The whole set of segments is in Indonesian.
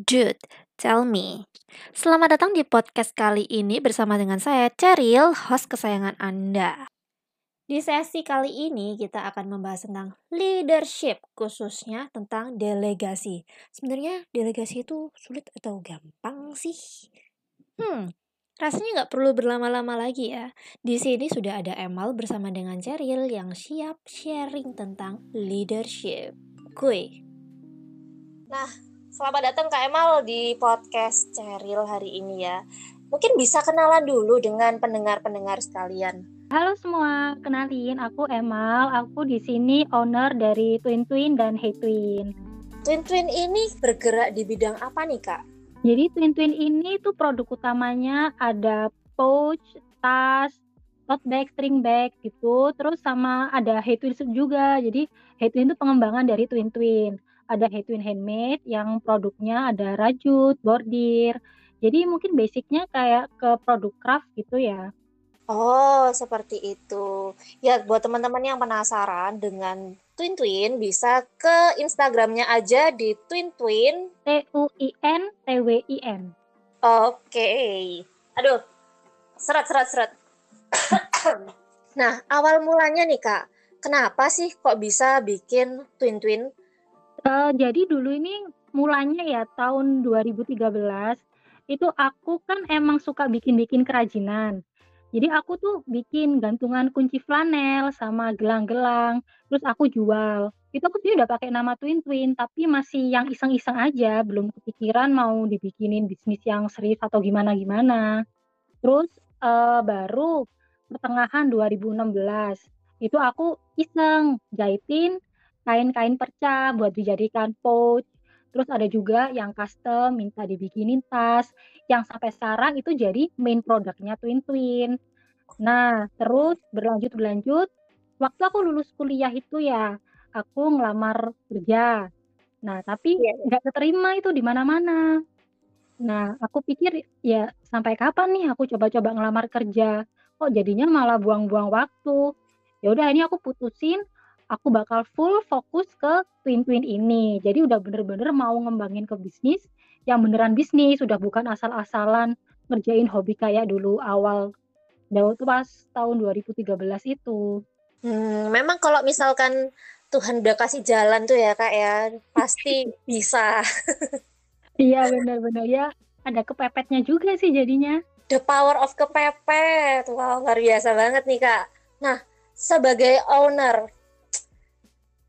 Dude, tell me. Selamat datang di podcast kali ini bersama dengan saya Cheryl, host kesayangan Anda. Di sesi kali ini kita akan membahas tentang leadership, khususnya tentang delegasi. Sebenarnya delegasi itu sulit atau gampang sih? Hmm, rasanya nggak perlu berlama-lama lagi ya. Di sini sudah ada Emal bersama dengan Cheryl yang siap sharing tentang leadership. Kuy. Nah, selamat datang Kak Emal di podcast Cheryl hari ini ya. Mungkin bisa kenalan dulu dengan pendengar-pendengar sekalian. Halo semua, kenalin aku Emal. Aku di sini owner dari Twin Twin dan Hey Twin. Twin Twin ini bergerak di bidang apa nih Kak? Jadi Twin Twin ini tuh produk utamanya ada pouch, tas, tote bag, string bag gitu. Terus sama ada Hey Twin juga. Jadi Hey Twin itu pengembangan dari Twin Twin. Ada Hey Twin Handmade yang produknya ada rajut, bordir. Jadi mungkin basicnya kayak ke produk craft gitu ya. Oh, seperti itu. Ya, buat teman-teman yang penasaran dengan Twin Twin, bisa ke Instagramnya aja di Twin Twin. T U I N T W I N. Oke. Aduh, seret, seret, seret. nah, awal mulanya nih Kak, kenapa sih kok bisa bikin Twin Twin? Uh, jadi dulu ini mulanya ya tahun 2013 itu aku kan emang suka bikin-bikin kerajinan. Jadi aku tuh bikin gantungan kunci flanel sama gelang-gelang, terus aku jual. Itu aku sih udah pakai nama Twin Twin, tapi masih yang iseng-iseng aja, belum kepikiran mau dibikinin bisnis yang serius atau gimana-gimana. Terus uh, baru pertengahan 2016 itu aku iseng jahitin kain-kain perca buat dijadikan pouch. Terus ada juga yang custom minta dibikinin tas yang sampai sekarang itu jadi main produknya Twin Twin. Nah, terus berlanjut berlanjut waktu aku lulus kuliah itu ya, aku ngelamar kerja. Nah, tapi Iya, iya. nggak keterima itu di mana-mana. Nah, aku pikir ya sampai kapan nih aku coba-coba ngelamar kerja. Kok jadinya malah buang-buang waktu. Ya udah ini aku putusin aku bakal full fokus ke Twin Twin ini. Jadi udah bener-bener mau ngembangin ke bisnis yang beneran bisnis, udah bukan asal-asalan ngerjain hobi kayak dulu awal Daud tuh pas tahun 2013 itu. Hmm, memang kalau misalkan Tuhan udah kasih jalan tuh ya Kak ya, pasti bisa. Iya benar-benar ya ada kepepetnya juga sih jadinya. The power of kepepet. Wow, luar biasa banget nih Kak. Nah, sebagai owner,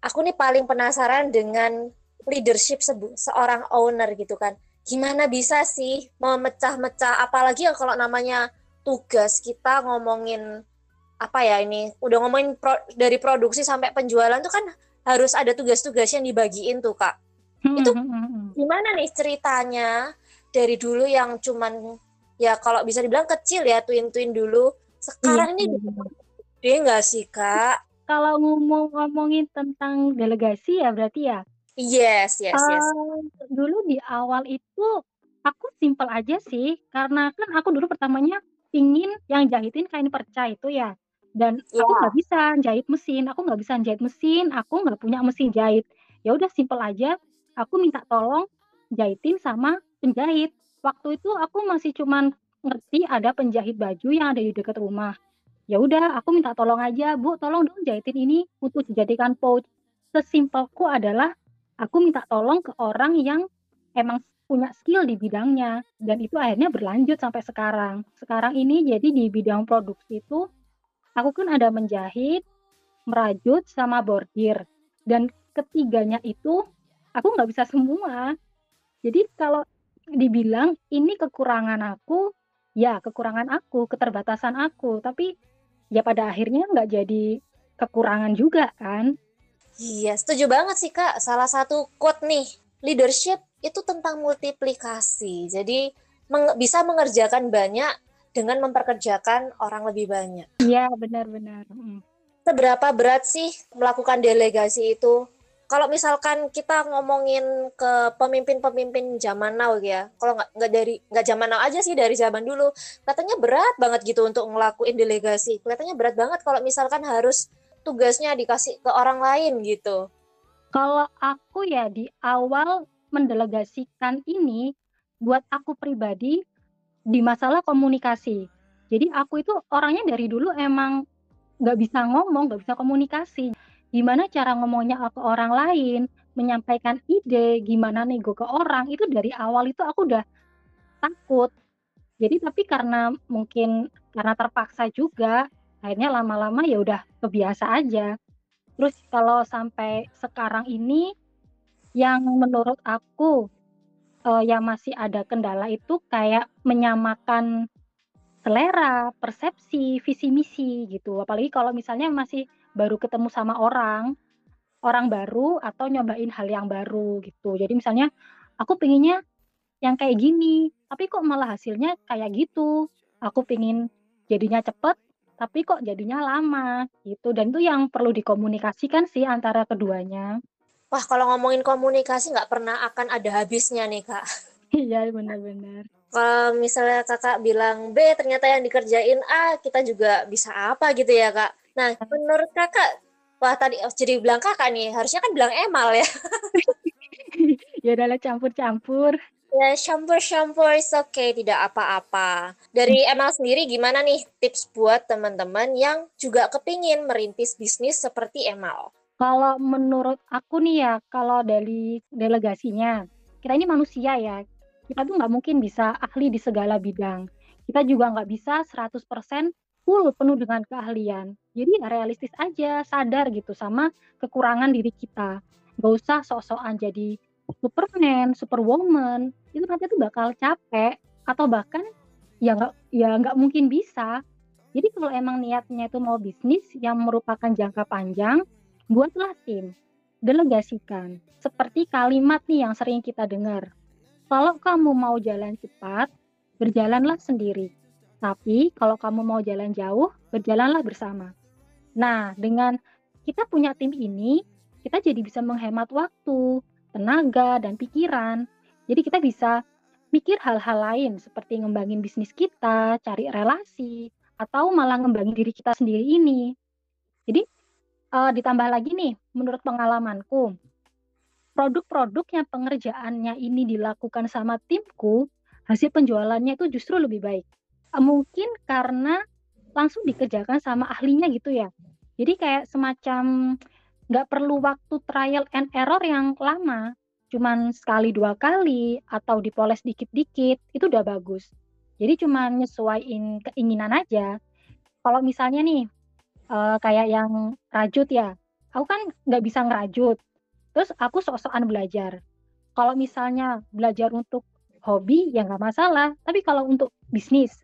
aku nih paling penasaran dengan leadership sebu- seorang owner gitu kan. Gimana bisa sih memecah-mecah, apalagi ya kalau namanya tugas kita ngomongin apa ya ini, udah ngomongin pro- dari produksi sampai penjualan tuh kan harus ada tugas-tugas yang dibagiin tuh Kak. Itu gimana nih ceritanya dari dulu yang cuman ya kalau bisa dibilang kecil ya twin-twin dulu, sekarang Iya, ini benar. gede nggak sih Kak? Kalau ngomong-ngomongin tentang delegasi ya berarti ya. Yes, yes, yes. Eee, dulu di awal itu aku simpel aja sih, karena kan aku dulu pertamanya ingin yang jahitin kain perca itu ya, dan aku Iya. nggak bisa jahit mesin, aku nggak bisa jahit mesin, aku nggak punya mesin jahit. Ya udah simpel aja, aku minta tolong jahitin sama penjahit. Waktu itu aku masih cuman ngerti ada penjahit baju yang ada di dekat rumah. Ya udah aku minta tolong aja, "Bu, tolong dong jahitin ini untuk dijadikan pouch." Sesimpelku adalah aku minta tolong ke orang yang emang punya skill di bidangnya dan itu akhirnya berlanjut sampai sekarang. Sekarang ini jadi di bidang produksi itu aku kan ada menjahit, merajut, sama bordir dan ketiganya itu aku nggak bisa semua. Jadi kalau dibilang ini kekurangan aku, ya kekurangan aku, keterbatasan aku, tapi ya pada akhirnya nggak jadi kekurangan juga kan. Iya, setuju banget sih Kak. Salah satu quote nih, leadership itu tentang multiplikasi. Jadi meng- bisa mengerjakan banyak dengan memperkerjakan orang lebih banyak. Iya, benar-benar. Mm. Seberapa berat sih melakukan delegasi itu? Kalau misalkan kita ngomongin ke pemimpin-pemimpin zaman now ya, kalau nggak dari nggak zaman now aja sih dari zaman dulu, katanya berat banget gitu untuk ngelakuin delegasi. Kelihatannya berat banget kalau misalkan harus tugasnya dikasih ke orang lain gitu. Kalau aku ya di awal mendelegasikan ini buat aku pribadi di masalah komunikasi. Jadi aku itu orangnya dari dulu emang nggak bisa ngomong, nggak bisa komunikasi. Gimana cara ngomongnya ke orang lain, menyampaikan ide, gimana nego ke orang, itu dari awal itu aku udah takut. Jadi tapi karena mungkin karena terpaksa juga, akhirnya lama-lama ya udah kebiasa aja. Terus kalau sampai sekarang ini, yang menurut aku, uh, yang masih ada kendala itu kayak menyamakan selera, persepsi, visi misi gitu. Apalagi kalau misalnya masih baru ketemu sama orang, orang baru atau nyobain hal yang baru gitu. Jadi misalnya aku pengennya yang kayak gini, tapi kok malah hasilnya kayak gitu. Aku pengen jadinya cepet, tapi kok jadinya lama gitu. Dan itu yang perlu dikomunikasikan sih antara keduanya. Wah, kalau ngomongin komunikasi nggak pernah akan ada habisnya nih, Kak. Iya, benar-benar. Kalau misalnya kakak bilang B, ternyata yang dikerjain A, kita juga bisa apa gitu ya, Kak. Nah, menurut kakak, wah tadi oh, jadi bilang kakak nih, harusnya kan bilang emal ya. ya adalah campur-campur. Ya, campur-campur is okay, tidak apa-apa. Dari Emal sendiri gimana nih tips buat teman-teman yang juga kepingin merintis bisnis seperti Emal? Kalau menurut aku nih ya, kalau dari delegasinya, kita ini manusia ya, kita tuh nggak mungkin bisa ahli di segala bidang. Kita juga nggak bisa 100% full penuh dengan keahlian. Jadi ya realistis aja, sadar gitu sama kekurangan diri kita. Gak usah sok-sokan jadi Superman, Superwoman, itu nanti tuh bakal capek atau bahkan ya nggak ya nggak mungkin bisa. Jadi kalau emang niatnya itu mau bisnis yang merupakan jangka panjang, buatlah tim, delegasikan. Seperti kalimat nih yang sering kita dengar. Kalau kamu mau jalan cepat, berjalanlah sendiri. Tapi kalau kamu mau jalan jauh, berjalanlah bersama. Nah, dengan kita punya tim ini, kita jadi bisa menghemat waktu, tenaga, dan pikiran. Jadi kita bisa mikir hal-hal lain seperti ngembangin bisnis kita, cari relasi, atau malah ngembangin diri kita sendiri ini. Jadi uh, ditambah lagi nih, menurut pengalamanku, produk-produk yang pengerjaannya ini dilakukan sama timku, hasil penjualannya itu justru lebih baik. Mungkin karena langsung dikerjakan sama ahlinya gitu ya. Jadi kayak semacam nggak perlu waktu trial and error yang lama. Cuman sekali dua kali atau dipoles dikit-dikit itu udah bagus. Jadi cuman nyesuaiin keinginan aja. Kalau misalnya nih uh, kayak yang rajut ya aku kan nggak bisa ngerajut. Terus aku sok-sokan belajar. Kalau misalnya belajar untuk hobi ya nggak masalah. Tapi kalau untuk bisnis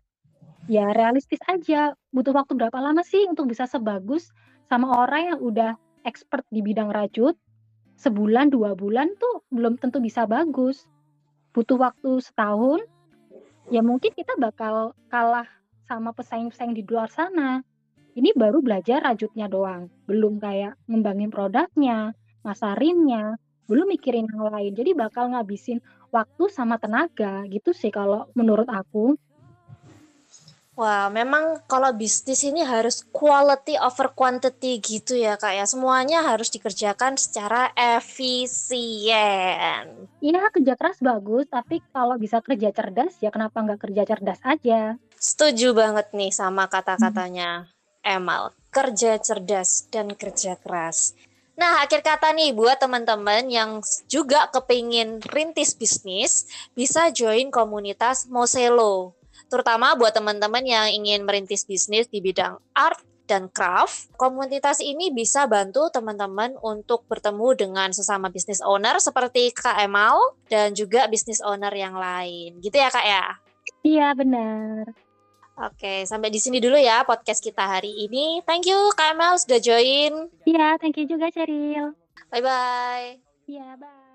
ya realistis aja butuh waktu berapa lama sih untuk bisa sebagus sama orang yang udah expert di bidang rajut, sebulan dua bulan tuh belum tentu bisa bagus. Butuh waktu setahun, ya mungkin kita bakal kalah sama pesaing-pesaing di luar sana. Ini baru belajar rajutnya doang, belum kayak ngembangin produknya, masarinnya, belum mikirin yang lain. Jadi bakal ngabisin waktu sama tenaga gitu sih kalau menurut aku. Wah, memang kalau bisnis ini harus quality over quantity gitu ya kak ya. Semuanya harus dikerjakan secara efisien. Iya, kerja keras bagus, tapi kalau bisa kerja cerdas ya kenapa nggak kerja cerdas aja? Setuju banget nih sama kata-katanya Emal. Kerja cerdas dan kerja keras. Nah, akhir kata nih buat teman-teman yang juga kepingin rintis bisnis, bisa join komunitas Moselo terutama buat teman-teman yang ingin merintis bisnis di bidang art dan craft, komunitas ini bisa bantu teman-teman untuk bertemu dengan sesama bisnis owner seperti Kak Emal dan juga bisnis owner yang lain. Gitu ya Kak ya? Iya benar. Oke, sampai di sini dulu ya podcast kita hari ini. Thank you Kak Emal sudah join. Iya, thank you juga Ceril. Bye-bye. Iya, bye.